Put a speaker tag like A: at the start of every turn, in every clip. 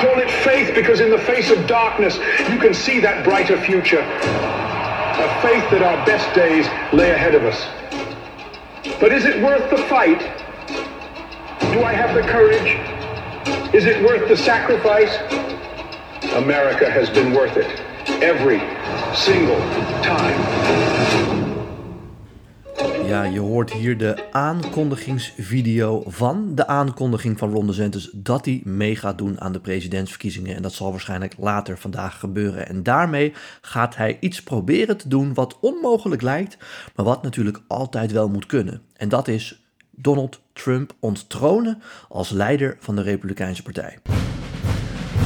A: Call it faith because in the face of darkness, you can see that brighter future. A faith that our best days lay ahead of us. But is it worth the fight? Do I have the courage? Is it worth the sacrifice? America has been worth it. Every single time.
B: Ja, je hoort hier de aankondigingsvideo van de aankondiging van Ron DeSantis dat hij mee gaat doen aan de presidentsverkiezingen. En dat zal waarschijnlijk later vandaag gebeuren. En daarmee gaat hij iets proberen te doen wat onmogelijk lijkt, maar wat natuurlijk altijd wel moet kunnen. En dat is Donald Trump onttronen als leider van de Republikeinse Partij.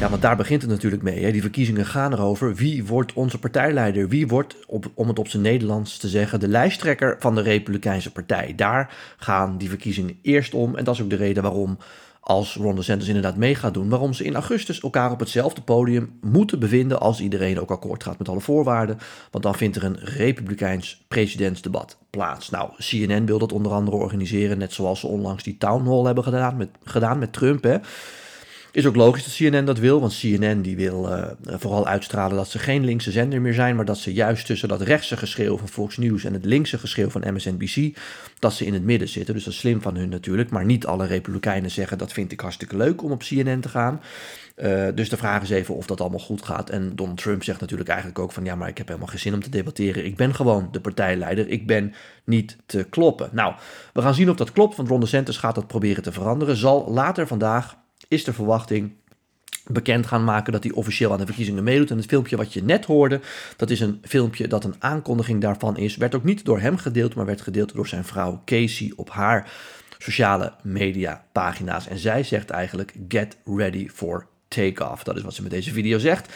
B: Ja, want daar begint het natuurlijk mee. Hè. Die verkiezingen gaan erover wie wordt onze partijleider? Wie wordt, op, om het op zijn Nederlands te zeggen, de lijsttrekker van de Republikeinse Partij? Daar gaan die verkiezingen eerst om. En dat is ook de reden waarom, als Ron DeSantis inderdaad mee gaat doen, waarom ze in augustus elkaar op hetzelfde podium moeten bevinden als iedereen ook akkoord gaat met alle voorwaarden. Want dan vindt er een Republikeins presidentsdebat plaats. Nou, CNN wil dat onder andere organiseren, net zoals ze onlangs die town hall hebben gedaan met, gedaan met Trump. Hè. Is ook logisch dat CNN dat wil, want CNN die wil uh, vooral uitstralen dat ze geen linkse zender meer zijn, maar dat ze juist tussen dat rechtse geschreeuw van Fox News en het linkse geschreeuw van MSNBC, dat ze in het midden zitten. Dus dat is slim van hun natuurlijk, maar niet alle republikeinen zeggen dat vind ik hartstikke leuk om op CNN te gaan. Uh, dus de vraag is even of dat allemaal goed gaat. En Donald Trump zegt natuurlijk eigenlijk ook van ja, maar ik heb helemaal geen zin om te debatteren. Ik ben gewoon de partijleider. Ik ben niet te kloppen. Nou, we gaan zien of dat klopt, want Ron DeSantis gaat dat proberen te veranderen. Zal later vandaag is de verwachting bekend gaan maken dat hij officieel aan de verkiezingen meedoet. En het filmpje wat je net hoorde, dat is een filmpje dat een aankondiging daarvan is. Werd ook niet door hem gedeeld, maar werd gedeeld door zijn vrouw Casey op haar sociale media pagina's. En zij zegt eigenlijk, get ready for takeoff. Dat is wat ze met deze video zegt.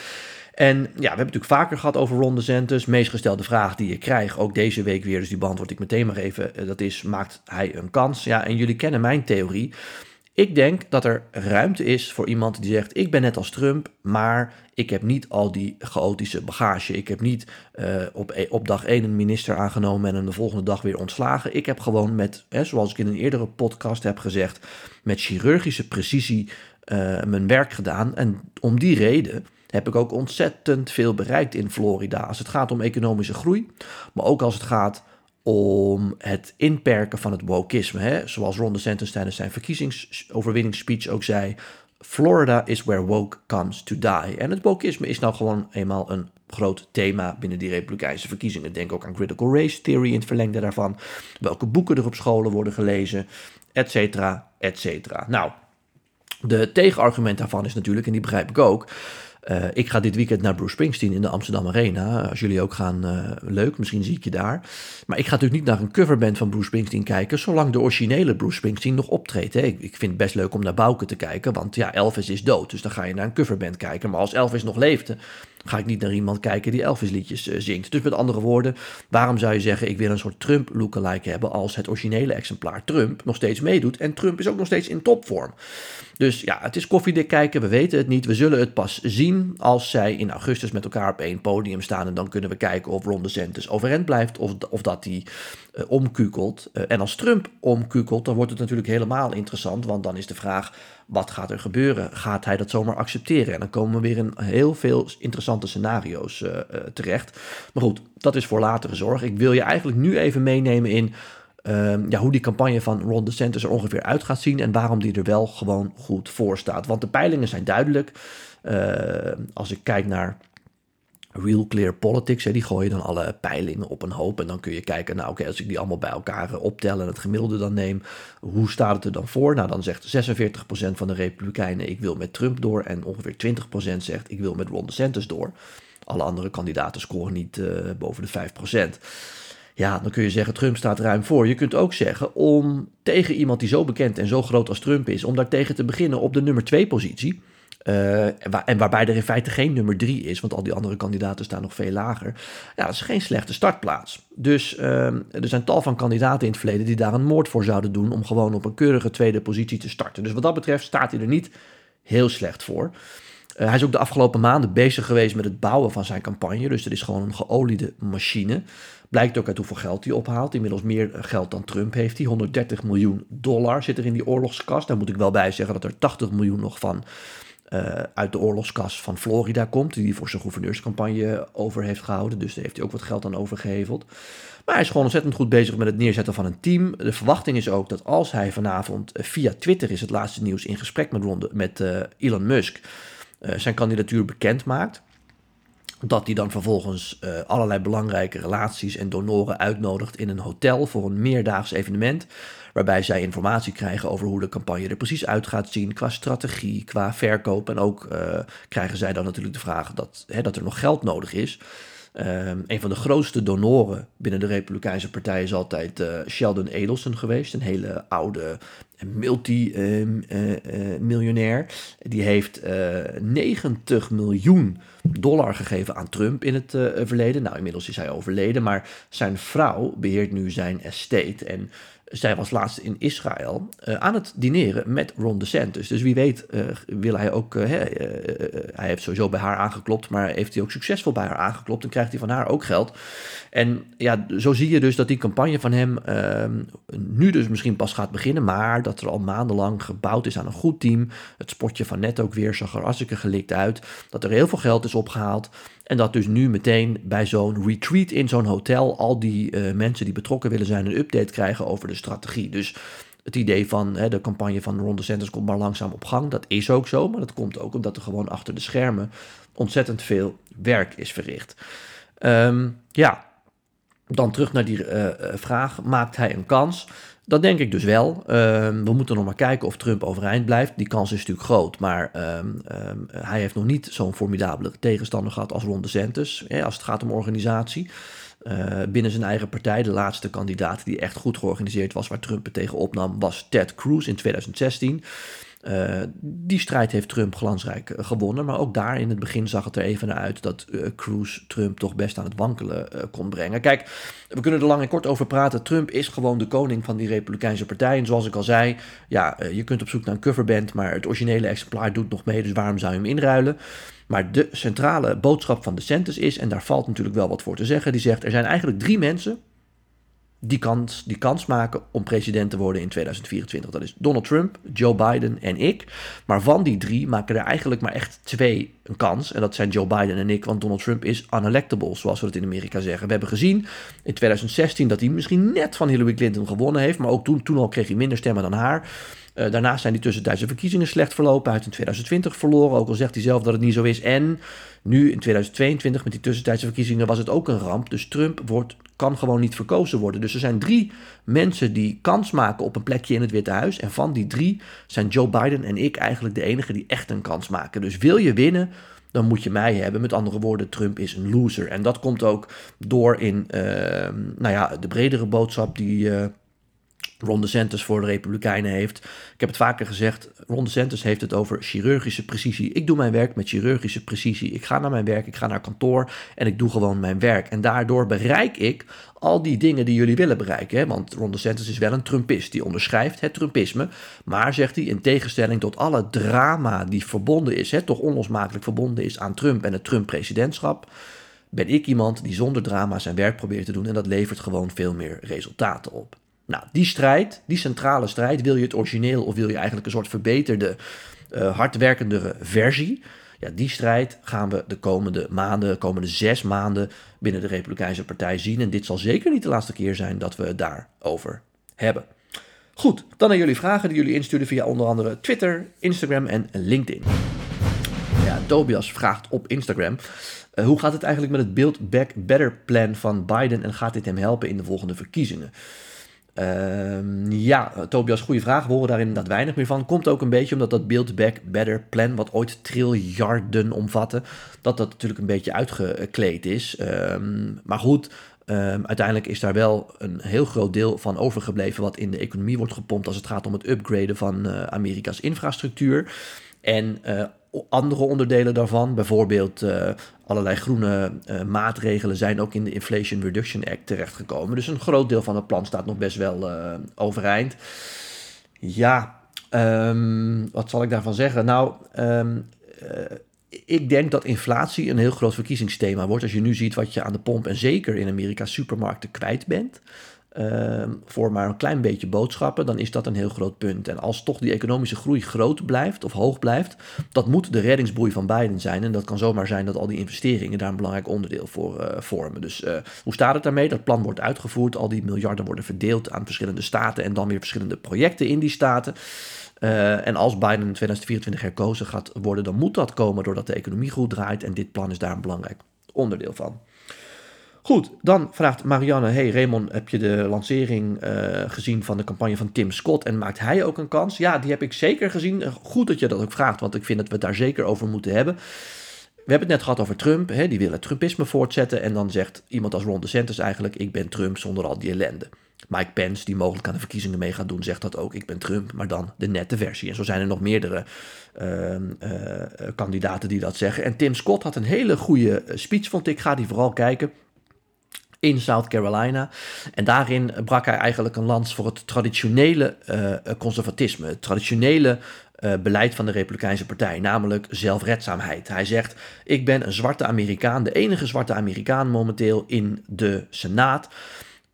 B: En ja, we hebben het natuurlijk vaker gehad over Ron DeSantis. Meest gestelde vraag die je krijgt, ook deze week weer, dus die beantwoord ik meteen maar even. Eh, dat is, maakt hij een kans? Ja, en jullie kennen mijn theorie. Ik denk dat er ruimte is voor iemand die zegt: Ik ben net als Trump, maar ik heb niet al die chaotische bagage. Ik heb niet uh, op, e-, op dag 1 een minister aangenomen en de volgende dag weer ontslagen. Ik heb gewoon met, hè, zoals ik in een eerdere podcast heb gezegd, met chirurgische precisie uh, mijn werk gedaan. En om die reden heb ik ook ontzettend veel bereikt in Florida. Als het gaat om economische groei, maar ook als het gaat om het inperken van het wokisme. Hè? Zoals Ron DeSantis tijdens zijn verkiezingsoverwinningsspeech ook zei... Florida is where woke comes to die. En het wokisme is nou gewoon eenmaal een groot thema binnen die republikeinse verkiezingen. Denk ook aan critical race theory in het verlengde daarvan. Welke boeken er op scholen worden gelezen, et cetera, et cetera. Nou, de tegenargument daarvan is natuurlijk, en die begrijp ik ook... Uh, ik ga dit weekend naar Bruce Springsteen in de Amsterdam Arena. Als jullie ook gaan, uh, leuk, misschien zie ik je daar. Maar ik ga natuurlijk niet naar een coverband van Bruce Springsteen kijken, zolang de originele Bruce Springsteen nog optreedt. Hè. Ik, ik, vind het best leuk om naar Bouke te kijken, want ja, Elvis is dood, dus dan ga je naar een coverband kijken. Maar als Elvis nog leefde, ga ik niet naar iemand kijken die Elvis liedjes uh, zingt. Dus met andere woorden, waarom zou je zeggen, ik wil een soort Trump lookalike hebben als het originele exemplaar Trump nog steeds meedoet en Trump is ook nog steeds in topvorm. Dus ja, het is koffiedik kijken, we weten het niet. We zullen het pas zien als zij in augustus met elkaar op één podium staan. En dan kunnen we kijken of Ron DeSantis overeind blijft of, of dat hij uh, omkukelt. Uh, en als Trump omkukelt, dan wordt het natuurlijk helemaal interessant. Want dan is de vraag, wat gaat er gebeuren? Gaat hij dat zomaar accepteren? En dan komen we weer in heel veel interessante scenario's uh, terecht. Maar goed, dat is voor latere zorg. Ik wil je eigenlijk nu even meenemen in Um, ja, hoe die campagne van Ron DeSantis er ongeveer uit gaat zien en waarom die er wel gewoon goed voor staat. Want de peilingen zijn duidelijk. Uh, als ik kijk naar Real Clear Politics, hè, die gooien dan alle peilingen op een hoop. En dan kun je kijken, nou oké, als ik die allemaal bij elkaar optel en het gemiddelde dan neem, hoe staat het er dan voor? Nou, dan zegt 46% van de Republikeinen, ik wil met Trump door. En ongeveer 20% zegt, ik wil met Ron DeSantis door. Alle andere kandidaten scoren niet uh, boven de 5%. Ja, dan kun je zeggen, Trump staat ruim voor. Je kunt ook zeggen, om tegen iemand die zo bekend en zo groot als Trump is, om daar tegen te beginnen op de nummer 2 positie. Uh, en waarbij er in feite geen nummer 3 is, want al die andere kandidaten staan nog veel lager. Ja, dat is geen slechte startplaats. Dus uh, er zijn tal van kandidaten in het verleden die daar een moord voor zouden doen om gewoon op een keurige tweede positie te starten. Dus wat dat betreft staat hij er niet heel slecht voor. Uh, hij is ook de afgelopen maanden bezig geweest met het bouwen van zijn campagne. Dus er is gewoon een geoliede machine. Blijkt ook uit hoeveel geld hij ophaalt. Inmiddels meer geld dan Trump heeft hij. 130 miljoen dollar zit er in die oorlogskast. Daar moet ik wel bij zeggen dat er 80 miljoen nog van uit de oorlogskas van Florida komt, die hij voor zijn gouverneurscampagne over heeft gehouden. Dus daar heeft hij ook wat geld aan overgeheveld. Maar hij is gewoon ontzettend goed bezig met het neerzetten van een team. De verwachting is ook dat als hij vanavond via Twitter is het laatste nieuws in gesprek met, Ronde, met Elon Musk zijn kandidatuur bekend maakt dat hij dan vervolgens uh, allerlei belangrijke relaties en donoren uitnodigt in een hotel voor een meerdaags evenement. Waarbij zij informatie krijgen over hoe de campagne er precies uit gaat zien. Qua strategie, qua verkoop. En ook uh, krijgen zij dan natuurlijk de vraag dat, hè, dat er nog geld nodig is. Um, een van de grootste donoren binnen de Republikeinse Partij is altijd uh, Sheldon Adelson geweest. Een hele oude multi-miljonair. Ehm, uh, Die heeft 90 miljoen dollar gegeven aan Trump in het verleden. Nou, inmiddels is hij overleden, maar zijn vrouw beheert nu zijn estate. En zij was laatst in Israël aan het dineren met Ron DeSantis. Dus wie weet wil hij ook... Hij heeft sowieso bij haar aangeklopt, maar heeft hij ook succesvol bij haar aangeklopt... en krijgt hij van haar ook geld. En ja, zo zie je dus dat die campagne van hem ehm, nu dus misschien pas gaat beginnen... maar dat er al maandenlang gebouwd is aan een goed team. Het spotje van net ook weer zag er hartstikke gelikt uit. Dat er heel veel geld is opgehaald. En dat dus nu meteen bij zo'n retreat in zo'n hotel al die uh, mensen die betrokken willen zijn een update krijgen over de strategie. Dus het idee van hè, de campagne van Ron DeSantis komt maar langzaam op gang, dat is ook zo. Maar dat komt ook omdat er gewoon achter de schermen ontzettend veel werk is verricht. Um, ja, dan terug naar die uh, vraag, maakt hij een kans? Dat denk ik dus wel. Ehm, we moeten nog maar kijken of Trump overeind blijft. Die kans is natuurlijk groot, maar ehm, ehm, hij heeft nog niet zo'n formidabele tegenstander gehad als Ron DeSantis. Hè, als het gaat om organisatie. Uh, binnen zijn eigen partij, de laatste kandidaat die echt goed georganiseerd was, waar Trump het tegen opnam, was Ted Cruz in 2016. Uh, die strijd heeft Trump glansrijk uh, gewonnen. Maar ook daar in het begin zag het er even naar uit dat uh, Cruz Trump toch best aan het wankelen kon brengen. Kijk, we kunnen er lang en kort over praten. Trump is gewoon de koning van die Republikeinse partij. En zoals ik al zei, ja, je kunt op zoek naar een coverband, maar het originele exemplaar doet nog mee. Dus waarom zou je hem inruilen? Maar de centrale boodschap van de DeSantis is, en daar valt natuurlijk wel wat voor te zeggen, die zegt er zijn eigenlijk drie mensen die kans, die kans maken om president te worden in 2024. Dat is Donald Trump, Joe Biden en ik. Maar van die drie maken er eigenlijk maar echt twee een kans. En dat zijn Joe Biden en ik, want Donald Trump is unelectable, zoals we het in Amerika zeggen. We hebben gezien in 2016 dat hij misschien net van Hillary Clinton gewonnen heeft. Maar ook toen, toen al kreeg hij minder stemmen dan haar. Uh, daarnaast zijn die tussentijdse verkiezingen slecht verlopen. Hij heeft in 2020 verloren, ook al zegt hij zelf dat het niet zo is. En nu in 2022 met die tussentijdse verkiezingen was het ook een ramp. Dus Trump wordt, kan gewoon niet verkozen worden. Dus er zijn drie mensen die kans maken op een plekje in het Witte Huis. En van die drie zijn Joe Biden en ik eigenlijk de enige die echt een kans maken. Dus wil je winnen, dan moet je mij hebben. Met andere woorden, Trump is een loser. En dat komt ook door in uh, nou ja, de bredere boodschap die. Uh, Ron DeSantis voor de Republikeinen heeft. Ik heb het vaker gezegd, Ron DeSantis heeft het over chirurgische precisie. Ik doe mijn werk met chirurgische precisie. Ik ga naar mijn werk, ik ga naar kantoor en ik doe gewoon mijn werk. En daardoor bereik ik al die dingen die jullie willen bereiken. Hè? Want Ron DeSantis is wel een Trumpist, die onderschrijft het Trumpisme. Maar, zegt hij, in tegenstelling tot alle drama die verbonden is, hè, toch onlosmakelijk verbonden is aan Trump en het Trump-presidentschap ben ik iemand die zonder drama zijn werk probeert te doen en dat levert gewoon veel meer resultaten op. Nou, die strijd, die centrale strijd, wil je het origineel of wil je eigenlijk een soort verbeterde, uh, hardwerkendere versie? Ja, die strijd gaan we de komende maanden, de komende zes maanden binnen de Republikeinse Partij zien. En dit zal zeker niet de laatste keer zijn dat we het daarover hebben. Goed, dan naar jullie vragen die jullie insturen via onder andere Twitter, Instagram en LinkedIn. Ja, Tobias vraagt op Instagram. Uh, hoe gaat het eigenlijk met het Build Back Better plan van Biden en gaat dit hem helpen in de volgende verkiezingen? Uh, ja, Tobias, goede vraag. We horen daar inderdaad weinig meer van. Komt ook een beetje omdat dat Build Back Better plan, wat ooit triljarden omvatte, dat dat natuurlijk een beetje uitgekleed is. Um, maar goed, um, uiteindelijk is daar wel een heel groot deel van overgebleven wat in de economie wordt gepompt als het gaat om het upgraden van uh, Amerika's infrastructuur. En uh, andere onderdelen daarvan, bijvoorbeeld uh, allerlei groene uh, maatregelen, zijn ook in de Inflation Reduction Act terechtgekomen. Dus een groot deel van het plan staat nog best wel uh, overeind. Ja, um, wat zal ik daarvan zeggen? Nou, um, ik denk dat inflatie een heel groot verkiezingsthema wordt. Als je nu ziet wat je aan de pomp en zeker in Amerika supermarkten kwijt bent. Ehm, voor maar een klein beetje boodschappen, dan is dat een heel groot punt. En als toch die economische groei groot blijft of hoog blijft, dat moet de reddingsboei van Biden zijn. En dat kan zomaar zijn dat al die investeringen daar een belangrijk onderdeel voor uh, vormen. Dus uh, hoe staat het daarmee? Dat plan wordt uitgevoerd, al die miljarden worden verdeeld aan verschillende staten en dan weer verschillende projecten in die staten. Uh, en als Biden in 2024 herkozen gaat worden, dan moet dat komen doordat de economie goed draait. En dit plan is daar een belangrijk onderdeel van. Goed, dan vraagt Marianne: Hey Raymond, heb je de lancering uh, gezien van de campagne van Tim Scott en maakt hij ook een kans? Ja, die heb ik zeker gezien. Goed dat je dat ook vraagt, want ik vind dat we het daar zeker over moeten hebben. We hebben het net gehad over Trump, hè, die wil het Trumpisme voortzetten. En dan zegt iemand als Ron DeSantis eigenlijk: Ik ben Trump zonder al die ellende. Mike Pence, die mogelijk aan de verkiezingen mee gaat doen, zegt dat ook. Ik ben Trump, maar dan de nette versie. En zo zijn er nog meerdere uh, uh, kandidaten die dat zeggen. En Tim Scott had een hele goede speech, vond ik. Ga die vooral kijken in South Carolina. En daarin brak hij eigenlijk een lans voor het traditionele uh, conservatisme, het traditionele uh, beleid van de Republikeinse Partij, namelijk zelfredzaamheid. Hij zegt: Ik ben een zwarte Amerikaan, de enige zwarte Amerikaan momenteel in de Senaat.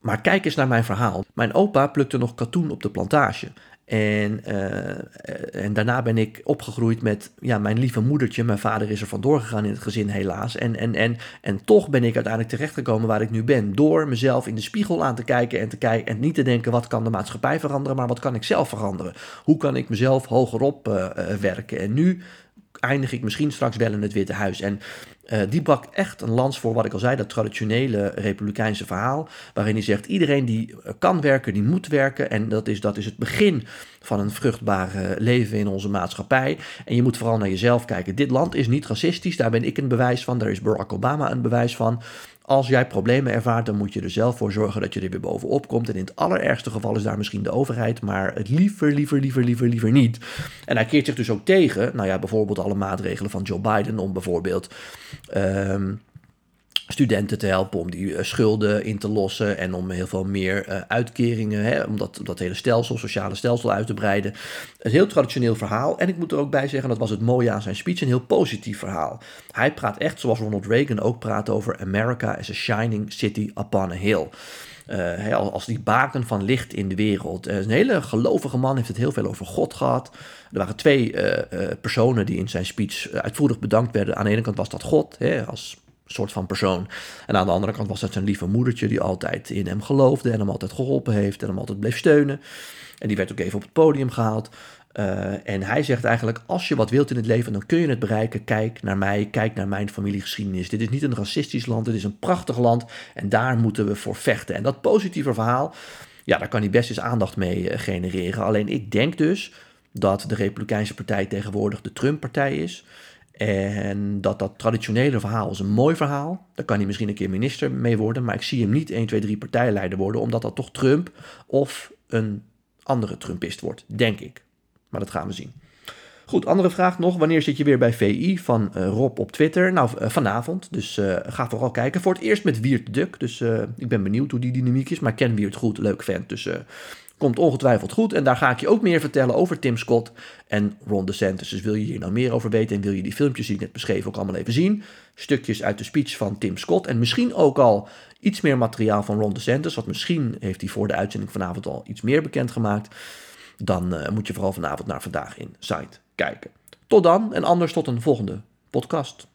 B: Maar kijk eens naar mijn verhaal. Mijn opa plukte nog katoen op de plantage. En, uh, en daarna ben ik opgegroeid met ja, mijn lieve moedertje. Mijn vader is er vandoor gegaan in het gezin, helaas. En, en, en, en toch ben ik uiteindelijk terechtgekomen waar ik nu ben. Door mezelf in de spiegel aan te kijken en, te kijken en niet te denken: wat kan de maatschappij veranderen, maar wat kan ik zelf veranderen? Hoe kan ik mezelf hogerop uh, werken? En nu eindig ik misschien straks wel in het Witte Huis. En uh, die brak echt een lans voor wat ik al zei, dat traditionele republikeinse verhaal. Waarin hij zegt: iedereen die kan werken, die moet werken. En dat is, dat is het begin van een vruchtbaar leven in onze maatschappij. En je moet vooral naar jezelf kijken. Dit land is niet racistisch, daar ben ik een bewijs van. Daar is Barack Obama een bewijs van. Als jij problemen ervaart, dan moet je er zelf voor zorgen dat je er weer bovenop komt. En in het allerergste geval is daar misschien de overheid, maar het liever, liever, liever, liever, liever niet. En hij keert zich dus ook tegen, nou ja, bijvoorbeeld alle maatregelen van Joe Biden om bijvoorbeeld. Um, studenten te helpen om die uh, schulden in te lossen en om heel veel meer uh, uitkeringen, hè, om dat, dat hele stelsel, sociale stelsel uit te breiden. Een heel traditioneel verhaal. En ik moet er ook bij zeggen, dat was het mooie aan zijn speech, een heel positief verhaal. Hij praat echt zoals Ronald Reagan ook praat over America as a shining city upon a hill. Uh, als die baken van licht in de wereld. een hele gelovige man heeft het heel veel over God gehad. Er waren twee personen die in zijn speech uitvoerig bedankt werden. Aan de ene kant was dat God, hè, als soort van persoon. En aan de andere kant was dat zijn lieve moedertje die altijd in hem geloofde en hem altijd geholpen heeft en hem altijd bleef steunen. En die werd ook even op het podium gehaald. Uh, en hij zegt eigenlijk: als je wat wilt in het leven, dan kun je het bereiken. Kijk naar mij, kijk naar mijn familiegeschiedenis. Dit is niet een racistisch land, dit is een prachtig land en daar moeten we voor vechten. En dat positieve verhaal, ja, daar kan hij best eens aandacht mee uh, genereren. Alleen ik denk dus dat de Republikeinse Partij tegenwoordig de Trump-partij is. En dat dat traditionele verhaal is een mooi verhaal. Daar kan hij misschien een keer minister mee worden. Maar ik zie hem niet 1, 2, 3 partijleider worden. Omdat dat toch Trump of een andere Trumpist wordt. Denk ik. Maar dat gaan we zien. Goed, andere vraag nog. Wanneer zit je weer bij VI van uh, Rob op Twitter? Nou, uh, vanavond. Dus uh, ga vooral kijken. Voor het eerst met Wiert Duk. Dus ik ben benieuwd hoe die dynamiek is. Maar ken Wiert goed. Leuk vent. Dus Komt ongetwijfeld goed. En daar ga ik je ook meer vertellen over Tim Scott en Ron DeSantis. Dus wil je hier nou meer over weten en wil je die filmpjes die ik net beschreven ook allemaal even zien. Stukjes uit de speech van Tim Scott. En misschien ook al iets meer materiaal van Ron DeSantis. Want misschien heeft hij voor de uitzending vanavond al iets meer bekendgemaakt. Dan uh, moet je vooral vanavond naar Vandaag in site kijken. Tot dan en anders tot een volgende podcast.